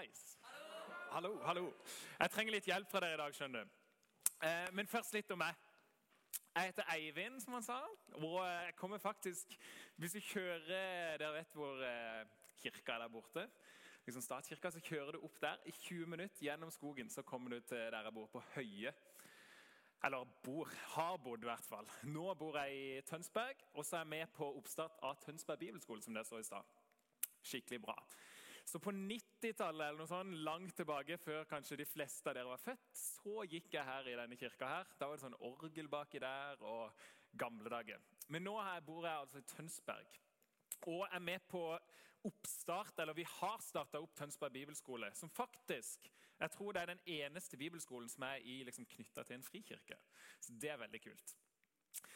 Hallais! Hallo, hallo. Jeg trenger litt hjelp fra dere i dag, skjønner du. Eh, men først litt om meg. Jeg heter Eivind, som han sa. Og jeg kommer faktisk Hvis vi kjører Dere vet hvor eh, kirka er der borte? Liksom Statskirka, så kjører du opp der i 20 minutter gjennom skogen. Så kommer du til der jeg bor, på Høye. Eller bor. Har bodd, i hvert fall. Nå bor jeg i Tønsberg, og så er jeg med på oppstart av Tønsberg bibelskole, som det står i stad. Skikkelig bra. Så på 90-tallet, eller noe sånt, langt tilbake, før kanskje de fleste av dere var født, så gikk jeg her i denne kirka. her. Da var det sånn orgel baki der og gamle dager. Men nå her bor jeg altså i Tønsberg. Og er med på oppstart, eller vi har starta opp Tønsberg bibelskole. Som faktisk jeg tror det er den eneste bibelskolen som er liksom, knytta til en frikirke. Så det er veldig kult.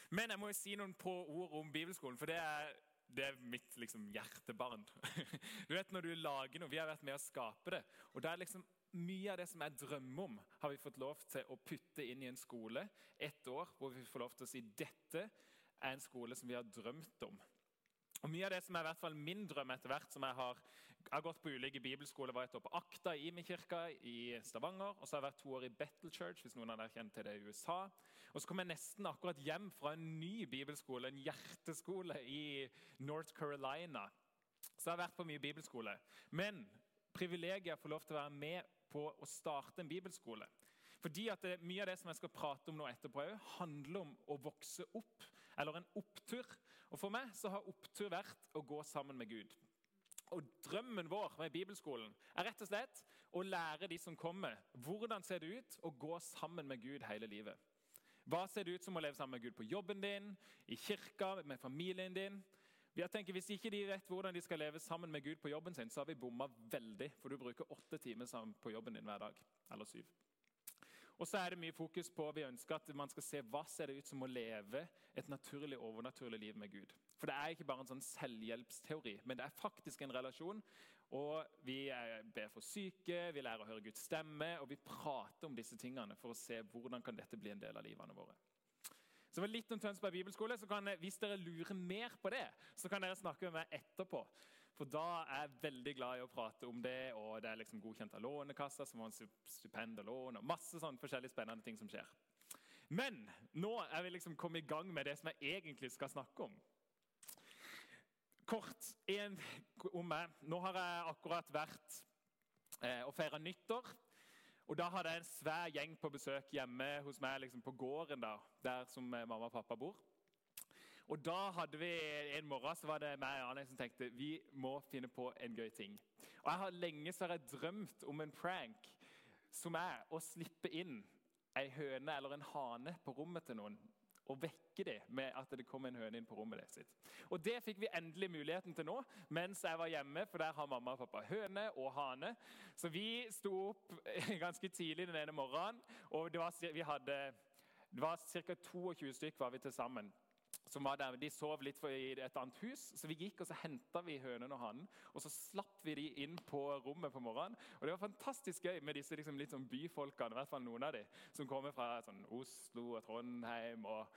Men jeg må jo si noen på ord om bibelskolen. for det er det er mitt liksom, hjertebarn. Du vet Når du lager noe Vi har vært med å skape det. og det er liksom Mye av det som jeg drømmer om, har vi fått lov til å putte inn i en skole ett år, hvor vi får lov til å si dette er en skole som vi har drømt om. Og Mye av det som er i hvert fall min drøm etter hvert, som jeg har, jeg har gått på ulike bibelskoler, var et år på Akta i min kirke i Stavanger. og Så har jeg vært to år i Battle Church, hvis noen av dere kjenner til det i USA. Og så kom jeg nesten akkurat hjem fra en ny bibelskole, en hjerteskole i North Carolina. Så jeg har vært på mye bibelskole. Men privilegiet å få lov til å være med på å starte en bibelskole. Fordi at det, Mye av det som jeg skal prate om nå etterpå, handler om å vokse opp, eller en opptur. Og For meg så har opptur vært å gå sammen med Gud. Og Drømmen vår med bibelskolen er rett og slett å lære de som kommer, hvordan ser det ut å gå sammen med Gud hele livet. Hva ser det ut som å leve sammen med Gud på jobben din, i kirka, med familien din? Jeg tenker, Hvis ikke de vet hvordan de skal leve sammen med Gud på jobben sin, så har vi bomma veldig. For du bruker åtte timer på jobben din hver dag. Eller syv. Og så er det mye fokus på vi ønsker at man skal se hva ser det ut som å leve et naturlig overnaturlig liv med Gud. For det er ikke bare en sånn selvhjelpsteori, men det er faktisk en relasjon. Og Vi ber for syke, vi lærer å høre Guds stemme, og vi prater om disse tingene for å se hvordan kan dette bli en del av livene våre. Så det litt om Tønsberg bibelskole, så kan, Hvis dere lurer mer på det, så kan dere snakke med meg etterpå. For da er jeg veldig glad i å prate om det, og det er liksom godkjent av Lånekassa, som har stipend og lån, og masse sånne forskjellige spennende ting som skjer. Men nå er vi liksom kommet i gang med det som jeg egentlig skal snakke om. Kort en, om meg. Nå har jeg akkurat vært eh, og feira nyttår og Da hadde jeg en svær gjeng på besøk hjemme hos meg liksom på gården, da, der som eh, mamma og pappa bor. Og da hadde vi En morgen så var det meg og Anne som tenkte vi må finne på en gøy ting. Og Jeg har lenge så har jeg drømt om en prank som er å slippe inn ei høne eller en hane på rommet til noen og vekke dem med at det kom en høne inn på rommet sitt. Og Det fikk vi endelig muligheten til nå mens jeg var hjemme, for der har mamma og pappa høne og hane. Så vi sto opp ganske tidlig den ene morgenen, og det var, vi hadde, det var ca. 22 stykker var vi til sammen som var der, De sov litt i et annet hus, så vi gikk og så henta hønen og hannen. Og så slapp vi de inn på rommet på morgenen. Og Det var fantastisk gøy med disse liksom, litt sånn byfolkene, i hvert fall noen av de, som kommer fra sånn, Oslo og Trondheim og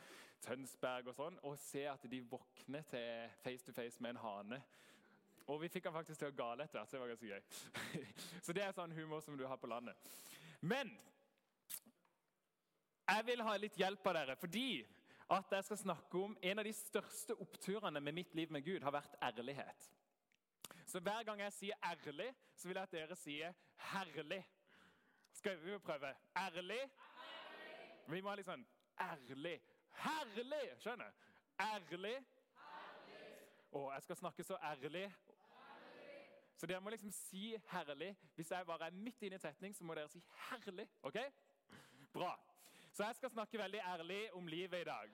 Tønsberg og sånn, og se at de våkner til face to face med en hane. Og vi fikk han faktisk til å gale etter hvert, så det var ganske gøy. så det er sånn humor som du har på landet. Men jeg vil ha litt hjelp av dere, fordi at jeg skal snakke om en av de største oppturene med mitt liv med Gud har vært ærlighet. Så hver gang jeg sier 'ærlig', så vil jeg at dere sier 'herlig'. Skal vi prøve? Ærlig? Vi må ha litt sånn ærlig. Herlig! Skjønner? Ærlig. Herlig. Og jeg skal snakke så ærlig. Så dere må liksom si 'herlig'. Hvis jeg bare er midt inne i en setning, så må dere si 'herlig'. ok? Bra. Så jeg skal snakke veldig ærlig om livet i dag.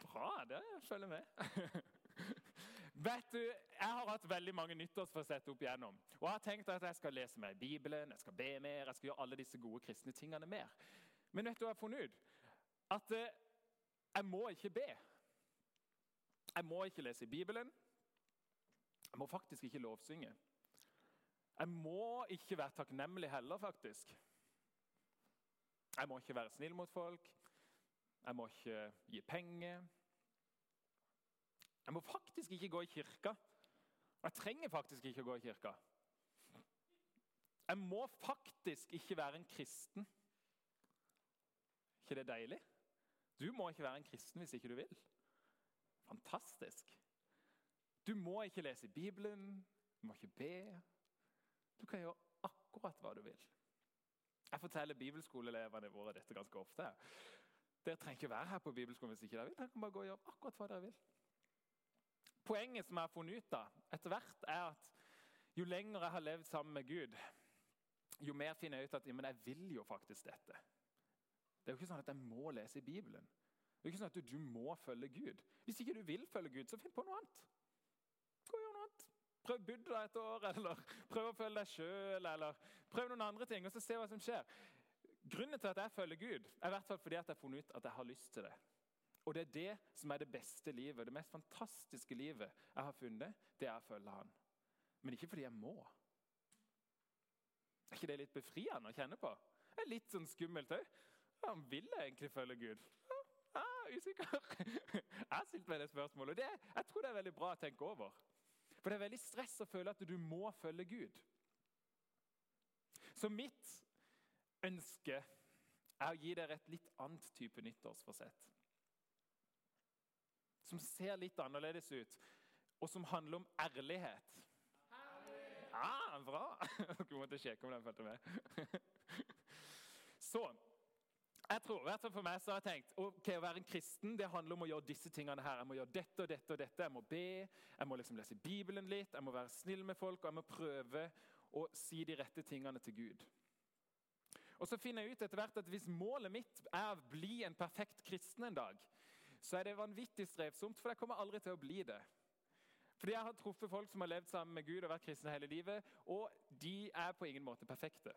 Bra, det følger med. Vet du, Jeg har hatt veldig mange nyttårsforsett opp igjennom. Og jeg har tenkt at jeg skal lese mer i Bibelen, jeg skal be mer, jeg skal gjøre alle disse gode kristne tingene mer. Men vet du hva jeg har funnet ut? At eh, jeg må ikke be. Jeg må ikke lese i Bibelen. Jeg må faktisk ikke lovsynge. Jeg må ikke være takknemlig heller, faktisk. Jeg må ikke være snill mot folk. Jeg må ikke gi penger. Jeg må faktisk ikke gå i kirka. Jeg trenger faktisk ikke å gå i kirka. Jeg må faktisk ikke være en kristen. ikke det deilig? Du må ikke være en kristen hvis ikke du vil. Fantastisk. Du må ikke lese Bibelen, du må ikke be. Du kan gjøre akkurat hva du vil. Jeg forteller bibelskoleelevene våre dette ganske ofte. Dere trenger ikke være her på bibelskolen hvis ikke dere vil. Dere kan bare gå og gjøre akkurat hva dere vil. Poenget som jeg har funnet ut av etter hvert, er at jo lenger jeg har levd sammen med Gud, jo mer finner jeg ut at men jeg vil jo faktisk dette. Det er jo ikke sånn at jeg må lese i Bibelen. Det er jo ikke sånn at du, må følge Gud. Hvis ikke du vil følge Gud, så finn på noe annet. Gå og gjør noe annet. Prøv deg et år, eller prøv å følge deg sjøl, eller prøv noen andre ting, og så se hva som skjer. Grunnen til at jeg følger Gud, er i hvert fall fordi at jeg har funnet ut at jeg har lyst til det. Og det er det som er det beste livet, det mest fantastiske livet jeg har funnet, det er å følge Han. Men ikke fordi jeg må. Er ikke det litt befriende å kjenne på? Det er litt sånn skummelt òg. Ja, vil jeg egentlig følge Gud? Ja, er usikker. Jeg har stilt meg det spørsmålet, og det, jeg tror det er veldig bra å tenke over. For det er veldig stress å føle at du må følge Gud. Så mitt ønske er å gi dere et litt annet type nyttårsforsett. Som ser litt annerledes ut, og som handler om ærlighet. Ja, bra! Dere måtte sjekke om den fulgte med. Så jeg tror, hvert fall For meg så har jeg tenkt ok, å være en kristen det handler om å gjøre disse tingene her. Jeg må gjøre dette og dette og dette. Jeg må be, jeg må liksom lese Bibelen litt, jeg må være snill med folk og jeg må prøve å si de rette tingene til Gud. Og så finner jeg ut etter hvert at Hvis målet mitt er å bli en perfekt kristen en dag, så er det vanvittig strevsomt, for jeg kommer aldri til å bli det. Fordi Jeg har truffet folk som har levd sammen med Gud og vært kristne hele livet, og de er på ingen måte perfekte.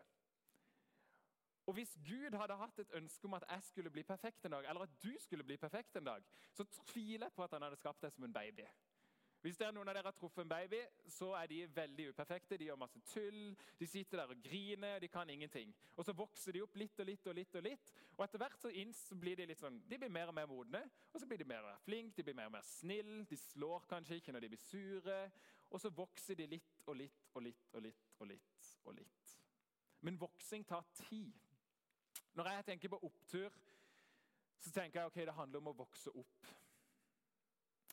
Og Hvis Gud hadde hatt et ønske om at jeg skulle bli perfekt en dag, eller at du skulle bli perfekt en dag, så tviler jeg på at han hadde skapt deg som en baby. Hvis det er noen av dere har truffet en baby, så er de veldig uperfekte. De gjør masse tull, de sitter der og griner, de kan ingenting. Og Så vokser de opp litt og litt og litt. Og litt. Og etter hvert så, blir de litt sånn, de blir mer og mer modne. Og så blir de mer og mer flinke, de blir mer og mer snille. De slår kanskje ikke når de blir sure. Og så vokser de litt og litt og litt og litt og litt. og litt. Men voksing tar tid. Når jeg tenker på opptur, så tenker jeg ok, det handler om å vokse opp.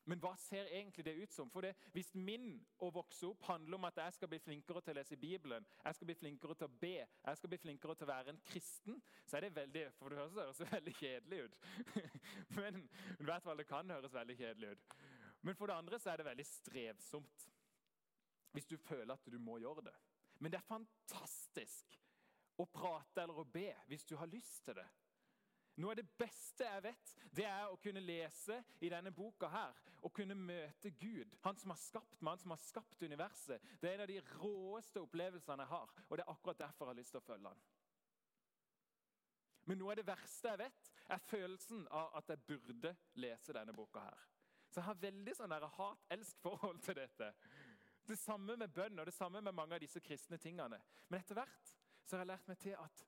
Men hva ser egentlig det ut som? For det, Hvis min å vokse opp handler om at jeg skal bli flinkere til å lese Bibelen, jeg skal bli flinkere til å be, jeg skal bli flinkere til å være en kristen, så er det veldig for det høres, det høres veldig kjedelig ut. Men i hvert fall det kan høres veldig kjedelig ut. Men for det andre så er det veldig strevsomt hvis du føler at du må gjøre det. Men det er fantastisk å prate eller å be hvis du har lyst til det. Noe av det beste jeg vet, det er å kunne lese i denne boka her og kunne møte Gud. Han som har skapt meg, han som har skapt universet. Det er en av de råeste opplevelsene jeg har, og det er akkurat derfor jeg har lyst til å følge han. Men noe av det verste jeg vet, er følelsen av at jeg burde lese denne boka her. Så jeg har veldig sånn hat-elsk-forhold til dette. Det samme med bønn og det samme med mange av disse kristne tingene. Men etter hvert så har jeg lært meg til at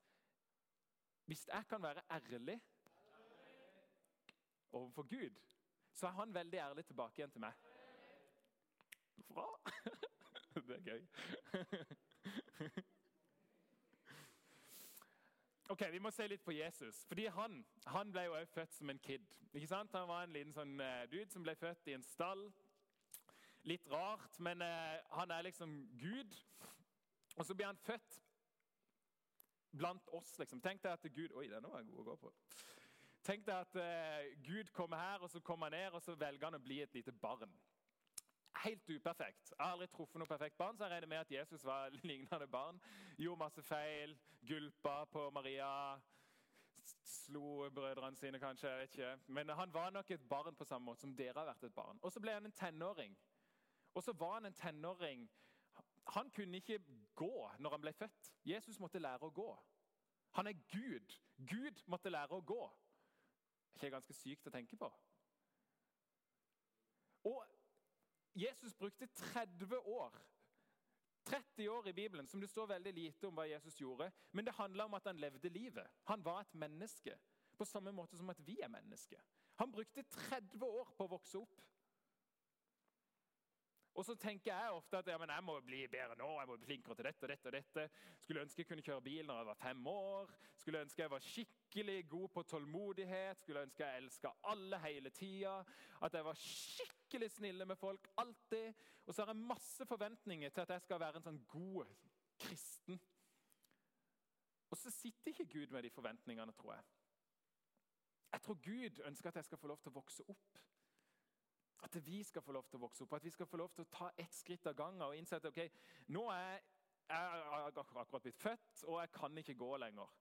hvis jeg kan være ærlig overfor Gud, så er han veldig ærlig tilbake igjen til meg. Bra! Det er gøy. Ok, Vi må se litt på Jesus. Fordi Han, han ble jo født som en kid. Ikke sant? Han var en liten sånn uh, dude som ble født i en stall. Litt rart, men uh, han er liksom Gud. Og så blir han født blant oss. liksom. Tenk deg at Gud Oi, denne var god å gå på. Tenk deg at uh, Gud kommer her, og så kommer han ned, og så velger han å bli et lite barn. Helt uperfekt. Jeg har aldri truffet noe perfekt barn, så jeg regner med at Jesus var lignende barn. Gjorde masse feil, gulpa på Maria, slo brødrene sine kanskje. jeg vet ikke. Men han var nok et barn på samme måte som dere har vært et barn. Og så ble han en tenåring. Og så var han en tenåring han kunne ikke gå når han ble født. Jesus måtte lære å gå. Han er Gud. Gud måtte lære å gå. Er ikke ganske sykt å tenke på? Og Jesus brukte 30 år 30 år i Bibelen som det står veldig lite om hva Jesus gjorde. Men det handla om at han levde livet. Han var et menneske. På samme måte som at vi er mennesker. Han brukte 30 år på å vokse opp. Og så tenker jeg ofte at ja, jeg må bli bedre nå, jeg må bli flinkere til dette og dette. og dette. Skulle ønske jeg kunne kjøre bil når jeg var fem år. Skulle ønske jeg var skikkelig god på tålmodighet. Skulle ønske jeg elska alle hele tida. At jeg var skikkelig snille med folk alltid. Og så har jeg masse forventninger til at jeg skal være en sånn god kristen. Og så sitter ikke Gud med de forventningene, tror jeg. Jeg tror Gud ønsker at jeg skal få lov til å vokse opp. At vi skal få lov til å vokse opp, at vi skal få lov til å ta ett skritt av gangen og innse at ok, nå er jeg akkurat blitt født, og jeg kan ikke gå lenger.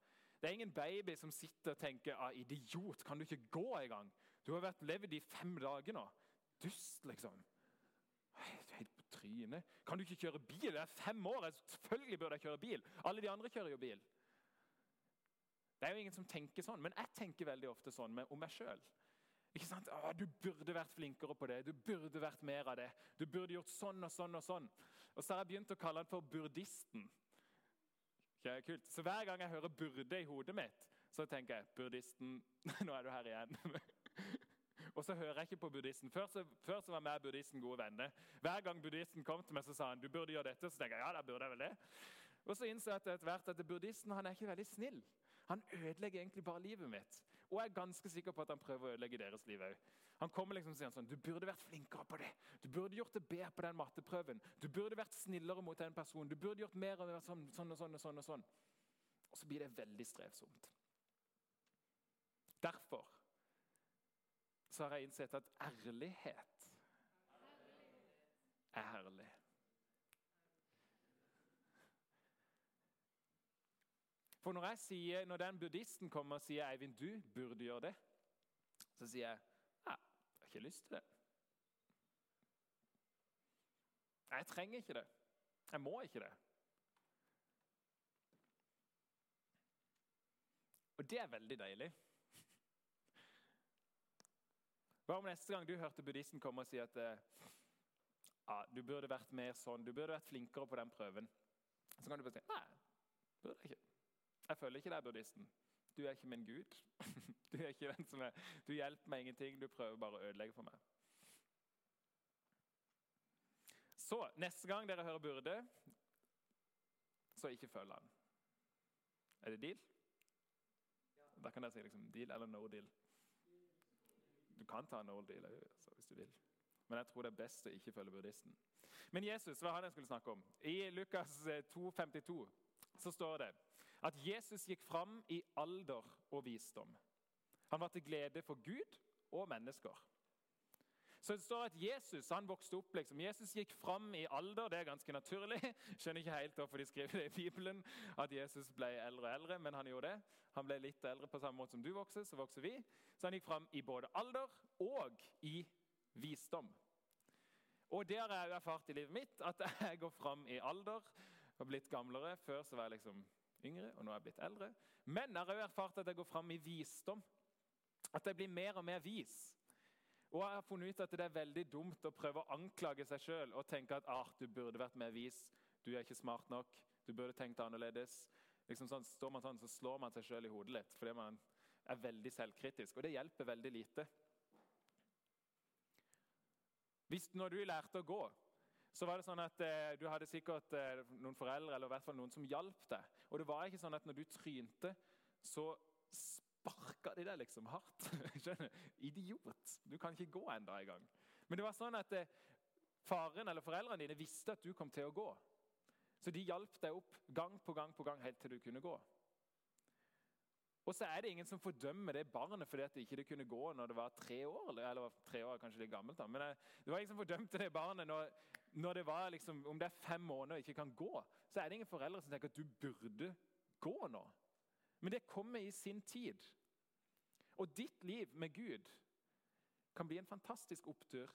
Det er ingen baby som sitter og tenker ah, 'idiot, kan du ikke gå engang?' Du har vært levd i fem dager nå. Dust, liksom. Du er Helt på trynet. Kan du ikke kjøre bil? Det er fem år. Selvfølgelig burde jeg kjøre bil. Alle de andre kjører jo bil. Det er jo ingen som tenker sånn, men jeg tenker veldig ofte sånn om meg sjøl. Ikke sant? Å, du burde vært flinkere på det. Du burde vært mer av det. Du burde gjort sånn og sånn og sånn. Og så har jeg begynt å kalle han for burdisten. Okay, kult. Så hver gang jeg hører 'burde' i hodet mitt, så tenker jeg 'burdisten', nå er du her igjen. og så hører jeg ikke på buddhisten. Før så, før så var jeg og buddhisten gode venner. Hver gang buddhisten kom til meg, så sa han 'du burde gjøre dette'. Så tenker jeg ja, da burde jeg vel det. Og så innså jeg etter hvert at buddhisten han er ikke veldig snill. Han ødelegger egentlig bare livet mitt. Og jeg er ganske sikker på at han prøver å ødelegge deres liv òg. Han kommer liksom og sier sånn, du burde vært flinkere på det. Du burde gjort det bedre på den matteprøven. Du burde vært snillere mot den personen. Du burde gjort mer av sånn, sånn og sånn. Og sånn og sånn. Og så blir det veldig strevsomt. Derfor så har jeg innsett at ærlighet er herlig. For når, sier, når den buddhisten kommer og sier Eivind, du burde gjøre det, så sier jeg ja, jeg har ikke lyst til det. Jeg trenger ikke det. Jeg må ikke det. Og det er veldig deilig. Hva om neste gang du hørte buddhisten komme og si at ja, du burde vært mer sånn, du burde vært flinkere på den prøven? Så kan du bare si nei, burde jeg ikke. Jeg føler ikke deg, buddhisten. Du er ikke min gud. Du, er ikke den som er, du hjelper meg ingenting, du prøver bare å ødelegge for meg. Så neste gang dere hører 'burde', så ikke følg han. Er det deal? Da kan dere si liksom deal eller no deal. Du kan ta no deal altså, hvis du vil. Men jeg tror det er best å ikke følge buddhisten. Men Jesus, hva jeg skulle snakke om? I Lukas 2, 52, så står det at Jesus gikk fram i alder og visdom. Han var til glede for Gud og mennesker. Så det står at Jesus han vokste opp. liksom. Jesus gikk fram i alder. Det er ganske naturlig. Skjønner ikke helt hvorfor de skriver det i Bibelen, at Jesus ble eldre og eldre, men han gjorde det. Han ble litt eldre på samme måte som du vokser, så vokser vi. Så han gikk fram i både alder og i visdom. Og det har jeg erfart i livet mitt, at jeg går fram i alder. og blitt gamlere. Før så var jeg liksom yngre, og nå er jeg blitt eldre. Men jeg har også erfart at jeg går fram i visdom. At jeg blir mer og mer vis. Og jeg har funnet ut at det er veldig dumt å prøve å anklage seg sjøl og tenke at ah, du burde vært mer vis, du er ikke smart nok, du burde tenkt annerledes. Liksom sånn, står man sånn, så slår man seg sjøl i hodet litt fordi man er veldig selvkritisk. Og det hjelper veldig lite. Hvis når du lærte å gå, så var det sånn at eh, Du hadde sikkert eh, noen foreldre eller i hvert fall noen som hjalp deg. Og det var ikke sånn at når du trynte, så sparka de deg liksom hardt. Skjønner? Idiot! Du kan ikke gå enda en gang. Men det var sånn at eh, faren eller foreldrene dine visste at du kom til å gå. Så de hjalp deg opp gang på gang på gang helt til du kunne gå. Og så er det ingen som fordømmer det barnet fordi at det ikke kunne gå når det var tre år. Eller tre år kanskje litt gammelt da, men eh, det var ingen som fordømte det barnet når, når det var liksom, om det er fem måneder og ikke kan gå. Så er det ingen foreldre som tenker at du burde gå nå. Men det kommer i sin tid. Og ditt liv med Gud kan bli en fantastisk opptur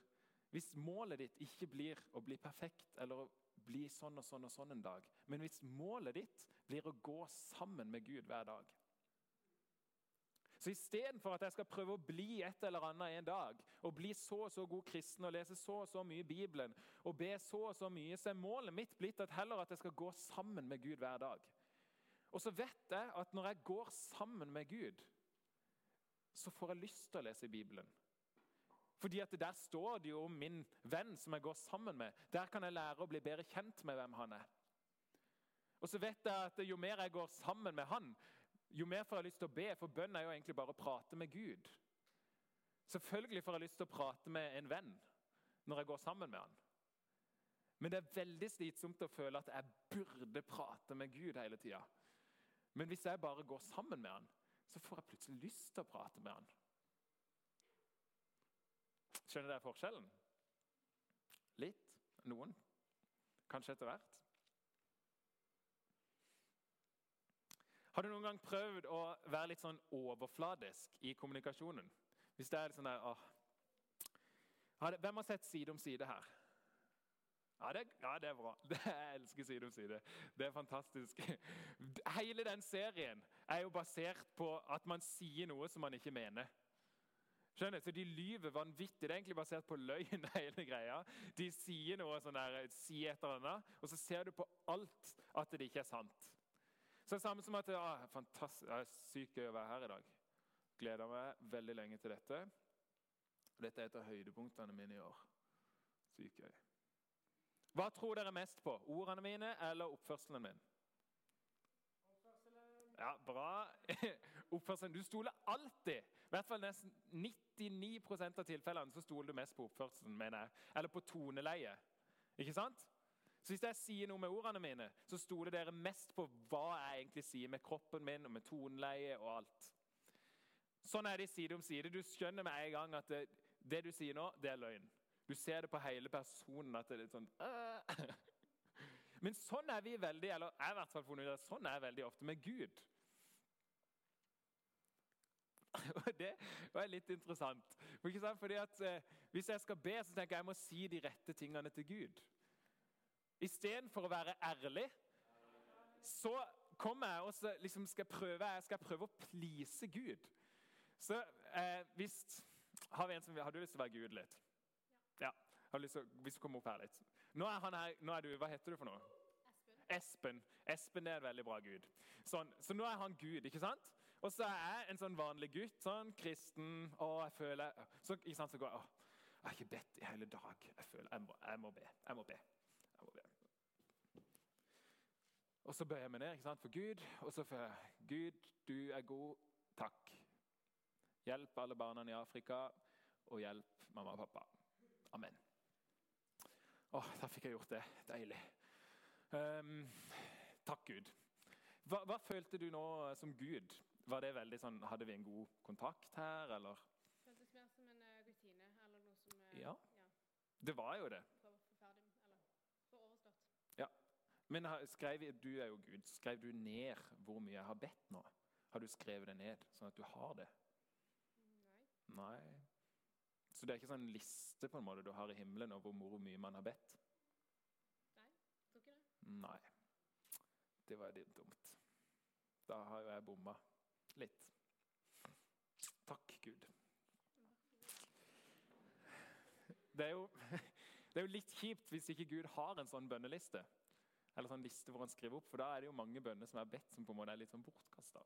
hvis målet ditt ikke blir å bli perfekt eller å bli sånn og sånn og sånn en dag. Men hvis målet ditt blir å gå sammen med Gud hver dag. Så istedenfor at jeg skal prøve å bli et eller annet en dag, og bli så og så god kristen og lese så og så mye Bibelen og be så og så mye, så er målet mitt blitt at heller at jeg skal gå sammen med Gud hver dag. Og så vet jeg at når jeg går sammen med Gud, så får jeg lyst til å lese Bibelen. Fordi at Der står det jo om min venn som jeg går sammen med. Der kan jeg lære å bli bedre kjent med hvem han er. Og så vet jeg at Jo mer jeg går sammen med han, jo mer får jeg lyst til å be. For bønn er jo egentlig bare å prate med Gud. Selvfølgelig får jeg lyst til å prate med en venn når jeg går sammen med han. Men det er veldig slitsomt å føle at jeg burde prate med Gud hele tida. Men hvis jeg bare går sammen med han, så får jeg plutselig lyst til å prate med han. Skjønner dere forskjellen? Litt. Noen. Kanskje etter hvert. Har du noen gang prøvd å være litt sånn overfladisk i kommunikasjonen? Hvis det er sånn der, åh. Hvem har sett Side om side her? Ja det, ja, det, er bra. Jeg elsker Side om side. Det er fantastisk. Hele den serien er jo basert på at man sier noe som man ikke mener. Skjønner? Så De lyver vanvittig. Det er egentlig basert på løgn. hele greia. De sier noe sånn der, sier et eller annet, og så ser du på alt at det ikke er sant. Så det er samme som at ah, fantastisk, det er sykt gøy å være her i dag. Gleder meg veldig lenge til dette. Dette er et av høydepunktene mine i år. Sykt gøy. Hva tror dere mest på? Ordene mine eller oppførselen min? Ja, bra. Oppførselen. Du stoler alltid, i hvert fall nesten 99 av tilfellene, så stoler du mest på oppførselen, mener jeg. Eller på toneleie. Ikke sant? Så Hvis jeg sier noe med ordene mine, så stoler dere mest på hva jeg egentlig sier med kroppen min og med toneleie og alt. Sånn er det side om side. Du skjønner med en gang at det, det, du sier nå, det er løgn. Du ser det på hele personen at det er litt sånn øh. Men sånn er vi veldig eller jeg i hvert fall funnet ut sånn er jeg veldig ofte med Gud. Og Det var litt interessant. Fordi at eh, Hvis jeg skal be, så tenker jeg jeg må si de rette tingene til Gud. Istedenfor å være ærlig, så kommer jeg og så liksom skal prøve, jeg skal prøve å please Gud. Så eh, hvis Har vi en som Har du lyst til å være Gud litt? Ja. Har du lyst til hvis du kommer opp her litt. Nå er, han her, nå er du Hva heter du for noe? Espen. Espen er en veldig bra gud. Sånn, så nå er han Gud, ikke sant? Og så er jeg en sånn vanlig gutt, sånn kristen, og jeg føler så, ikke sant, så går jeg, å, jeg har ikke bedt i hele dag. Jeg føler, jeg må, jeg må be. Jeg må be. Og så bøyer jeg meg ned sant, for Gud, og så får jeg Gud, du er god. Takk. Hjelp alle barna i Afrika, og hjelp mamma og pappa. Amen. Å, da fikk jeg gjort det. Deilig. Um, takk, Gud. Hva, hva, følte du nå som Gud? Var det veldig sånn, Hadde vi en god kontakt her, eller? Føltes mer som en uh, rutine eller noe som uh, ja. ja. Det var jo det. Men skrev, du er jo Gud. Skrev du ned hvor mye jeg har bedt nå? Har du skrevet det ned, sånn at du har det? Nei. Nei. Så det er ikke sånn en liste på en måte du har i himmelen over hvor mye man har bedt? Nei, tror ikke det. Nei. Det var litt dumt. Da har jo jeg bomma litt. Takk, Gud. Det er, jo, det er jo litt kjipt hvis ikke Gud har en sånn bønneliste eller sånn liste hvor han skriver opp, for da er det jo mange bønner som er bedt, som på en måte er litt sånn bortkasta.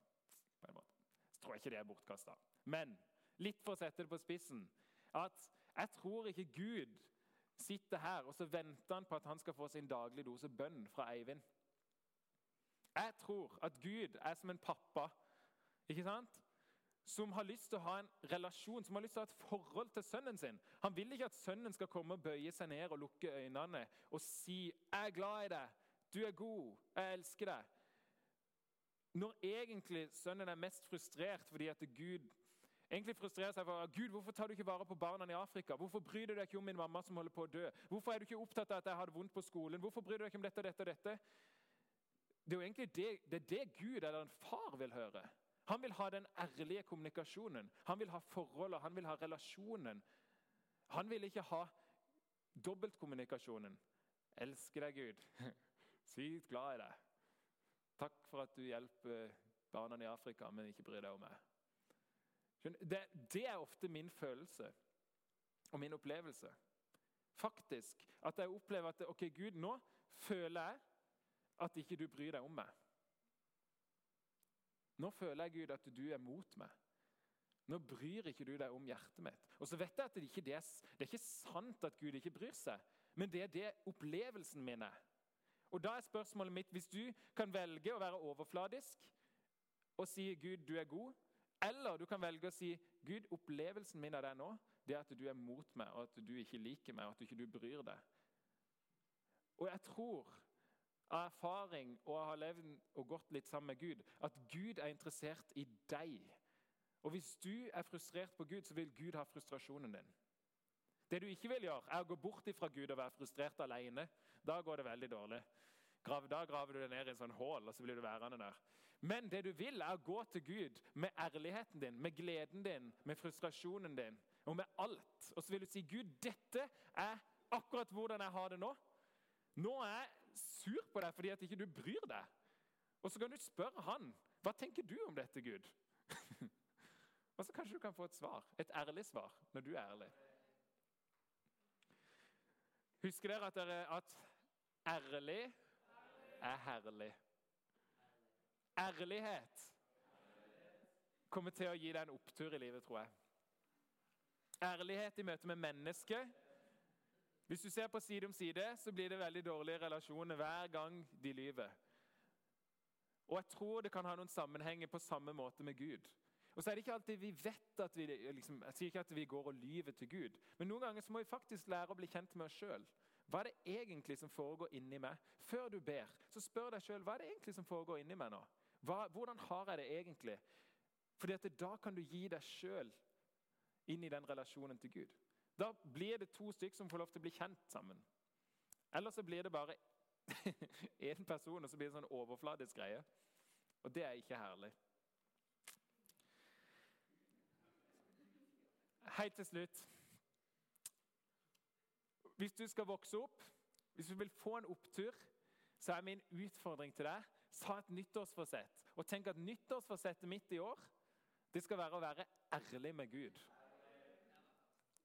Så tror jeg ikke det er bortkasta. Men litt for å sette det på spissen at jeg tror ikke Gud sitter her og så venter han på at han skal få sin daglige dose bønn fra Eivind. Jeg tror at Gud er som en pappa ikke sant? som har lyst til å ha en relasjon, som har lyst til å ha et forhold til sønnen sin. Han vil ikke at sønnen skal komme og bøye seg ned og lukke øynene og si 'Jeg er glad i deg. Du er god. Jeg elsker deg. Når egentlig sønnen er mest frustrert fordi at Gud egentlig frustrerer seg for Gud, hvorfor tar du ikke vare på barna i Afrika? Hvorfor bryr du deg ikke om min mamma som holder på å dø? Hvorfor er du ikke opptatt av at jeg har det vondt på skolen? Hvorfor bryr du deg ikke om dette og dette og dette? Det er jo egentlig det, det, er det Gud eller en far vil høre. Han vil ha den ærlige kommunikasjonen. Han vil ha forholdet, han vil ha relasjonen. Han vil ikke ha dobbeltkommunikasjonen. Elsker deg, Gud. Sykt glad i deg. Takk for at du hjelper barna i Afrika, men ikke bryr deg om meg. Det, det er ofte min følelse og min opplevelse. Faktisk. At jeg opplever at ok, Gud, nå føler jeg at ikke du bryr deg om meg. Nå føler jeg Gud, at du er mot meg. Nå bryr ikke du deg om hjertet mitt. Og så vet jeg at det ikke, er, det er ikke sant at Gud ikke bryr seg, men det er det opplevelsen min er. Og da er spørsmålet mitt, Hvis du kan velge å være overfladisk og si 'Gud, du er god', eller du kan velge å si 'Gud, opplevelsen min av deg nå, det er at du er mot meg, og at du ikke liker meg, og at du ikke bryr deg'. Og jeg tror av erfaring og å ha levd og gått litt sammen med Gud, at Gud er interessert i deg. Og hvis du er frustrert på Gud, så vil Gud ha frustrasjonen din. Det du ikke vil gjøre, er å gå bort fra Gud og være frustrert alene. Da går det veldig dårlig. Da graver du deg ned i en sånn hull, og så blir du værende der. Men det du vil, er å gå til Gud med ærligheten din, med gleden din, med frustrasjonen din og med alt. Og så vil du si, 'Gud, dette er akkurat hvordan jeg har det nå.' Nå er jeg sur på deg fordi at ikke du bryr deg. Og så kan du spørre han, 'Hva tenker du om dette, Gud?' og så kanskje du kan få et svar. Et ærlig svar, når du er ærlig. Husker dere at, dere, at ærlig er herlig? Ærlighet kommer til å gi deg en opptur i livet, tror jeg. Ærlighet i møte med mennesket. Hvis du ser på side om side, så blir det veldig dårlige relasjoner hver gang de lyver. Og jeg tror det kan ha noen sammenhenger på samme måte med Gud. Og så er det ikke alltid vi vet at vi liksom, Jeg sier ikke at vi går og lyver til Gud, men noen ganger så må vi faktisk lære å bli kjent med oss sjøl. Hva er det egentlig som foregår inni meg? Før du ber, så spør deg sjøl hva er det egentlig som foregår inni meg nå. Hva, hvordan har jeg det egentlig? Fordi at Da kan du gi deg sjøl inn i den relasjonen til Gud. Da blir det to stykker som får lov til å bli kjent sammen. Eller så blir det bare én person, og så blir det en sånn overfladisk greie. Og det er ikke herlig. Helt til slutt Hvis du skal vokse opp, hvis du vil få en opptur, så er min utfordring til deg sa et nyttårsforsett. Og tenk at nyttårsforsettet mitt i år det skal være å være ærlig med Gud.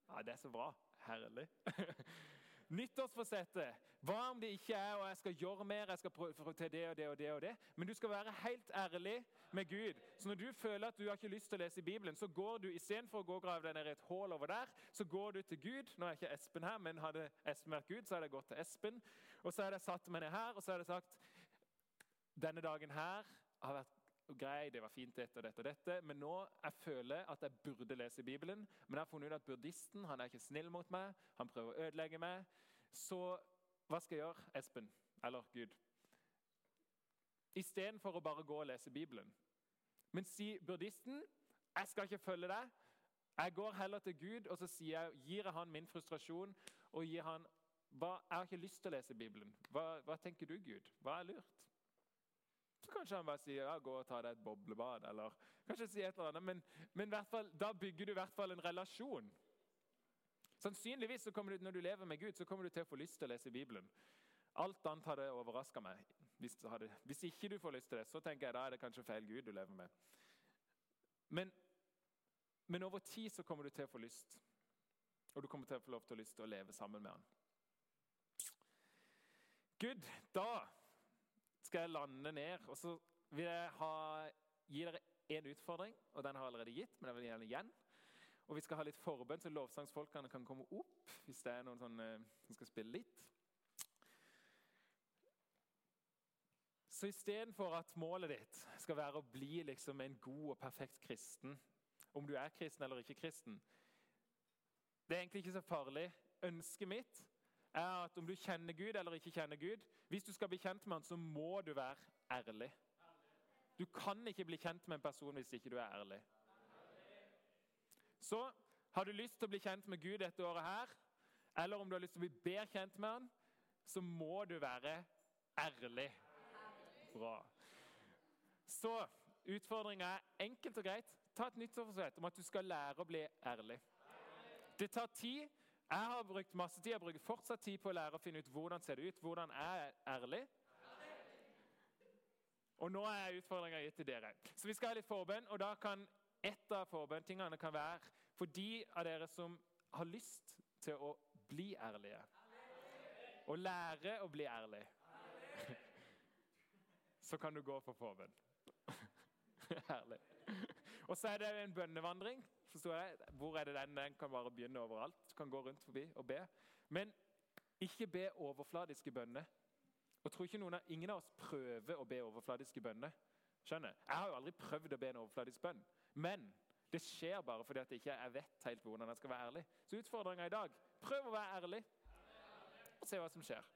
Ja, Det er så bra. Herlig. Nyttårsforsettet. Hva om det ikke er og jeg skal gjøre mer, jeg skal prøve til det og det og det, og det. Men du skal være helt ærlig med Gud. Så når du føler at du har ikke lyst til å lese i Bibelen, så går du istedenfor å gå og grave deg ned i et hull over der, så går du til Gud. Nå er ikke Espen her, men hadde Espen vært Gud, så hadde jeg gått til Espen. Og så hadde jeg satt meg ned her og så hadde jeg sagt denne dagen her har vært grei, det var fint dette og dette og dette, men nå jeg føler at jeg burde lese Bibelen. Men jeg har funnet ut at buddhisten han er ikke snill mot meg, han prøver å ødelegge meg. Så hva skal jeg gjøre, Espen? Eller Gud? Istedenfor å bare gå og lese Bibelen. Men si buddhisten jeg skal ikke følge deg. Jeg går heller til Gud og så jeg, gir jeg han min frustrasjon og gir han hva, Jeg har ikke lyst til å lese Bibelen. Hva, hva tenker du, Gud? Hva er lurt? Så kanskje han bare sier ja, gå og ta deg et boblebad. eller kanskje si et eller annet, Men, men fall, da bygger du i hvert fall en relasjon. Sannsynligvis så kommer du, Når du lever med Gud, så kommer du til å få lyst til å lese Bibelen. Alt annet hadde overraska meg. Hvis, hadde, hvis, ikke du får lyst til det, så tenker jeg da er det kanskje feil Gud du lever med. Men, men over tid så kommer du til å få lyst. Og du kommer til å få lov til å, lyst til å leve sammen med han. Gud, da skal jeg lande ned. Og så vil jeg ha, gi dere en utfordring, og den har jeg allerede gitt. men jeg vil gjerne igjen. Og Vi skal ha litt forbønn, så lovsangsfolkene kan komme opp hvis det er noen som skal spille litt. Så istedenfor at målet ditt skal være å bli liksom en god og perfekt kristen, om du er kristen eller ikke kristen Det er egentlig ikke så farlig. Ønsket mitt er at om du kjenner Gud eller ikke kjenner Gud Hvis du skal bli kjent med han, så må du være ærlig. Du kan ikke bli kjent med en person hvis ikke du er ærlig. Så har du lyst til å bli kjent med Gud dette året her, eller om du har lyst til å bli bedre kjent med han, så må du være ærlig. Bra. Så utfordringa er enkelt og greit. Ta et nyttårsforsett om at du skal lære å bli ærlig. Det tar tid. Jeg har brukt masse tid, jeg bruker fortsatt tid på å lære å finne ut hvordan ser det ut, hvordan er ærlig. Og nå er utfordringa gitt til dere. Så vi skal ha litt forbønn. og da kan Et av forbønntingene være for de av dere som har lyst til å bli ærlige. Og lære å bli ærlig. Så kan du gå for forbønn. Herlig. Og så er det en bønnevandring. jeg. Hvor er det den? Den kan bare begynne overalt. Du kan gå rundt forbi og be. Men ikke be overfladiske bønner. Og tror ikke noen av, Ingen av oss prøver å be overfladiske bønner. Skjønner? Jeg har jo aldri prøvd å be en overfladisk bønn. Men det skjer bare fordi at jeg ikke vet helt hvordan jeg skal være ærlig. Så utfordringa i dag prøv å være ærlig og se hva som skjer.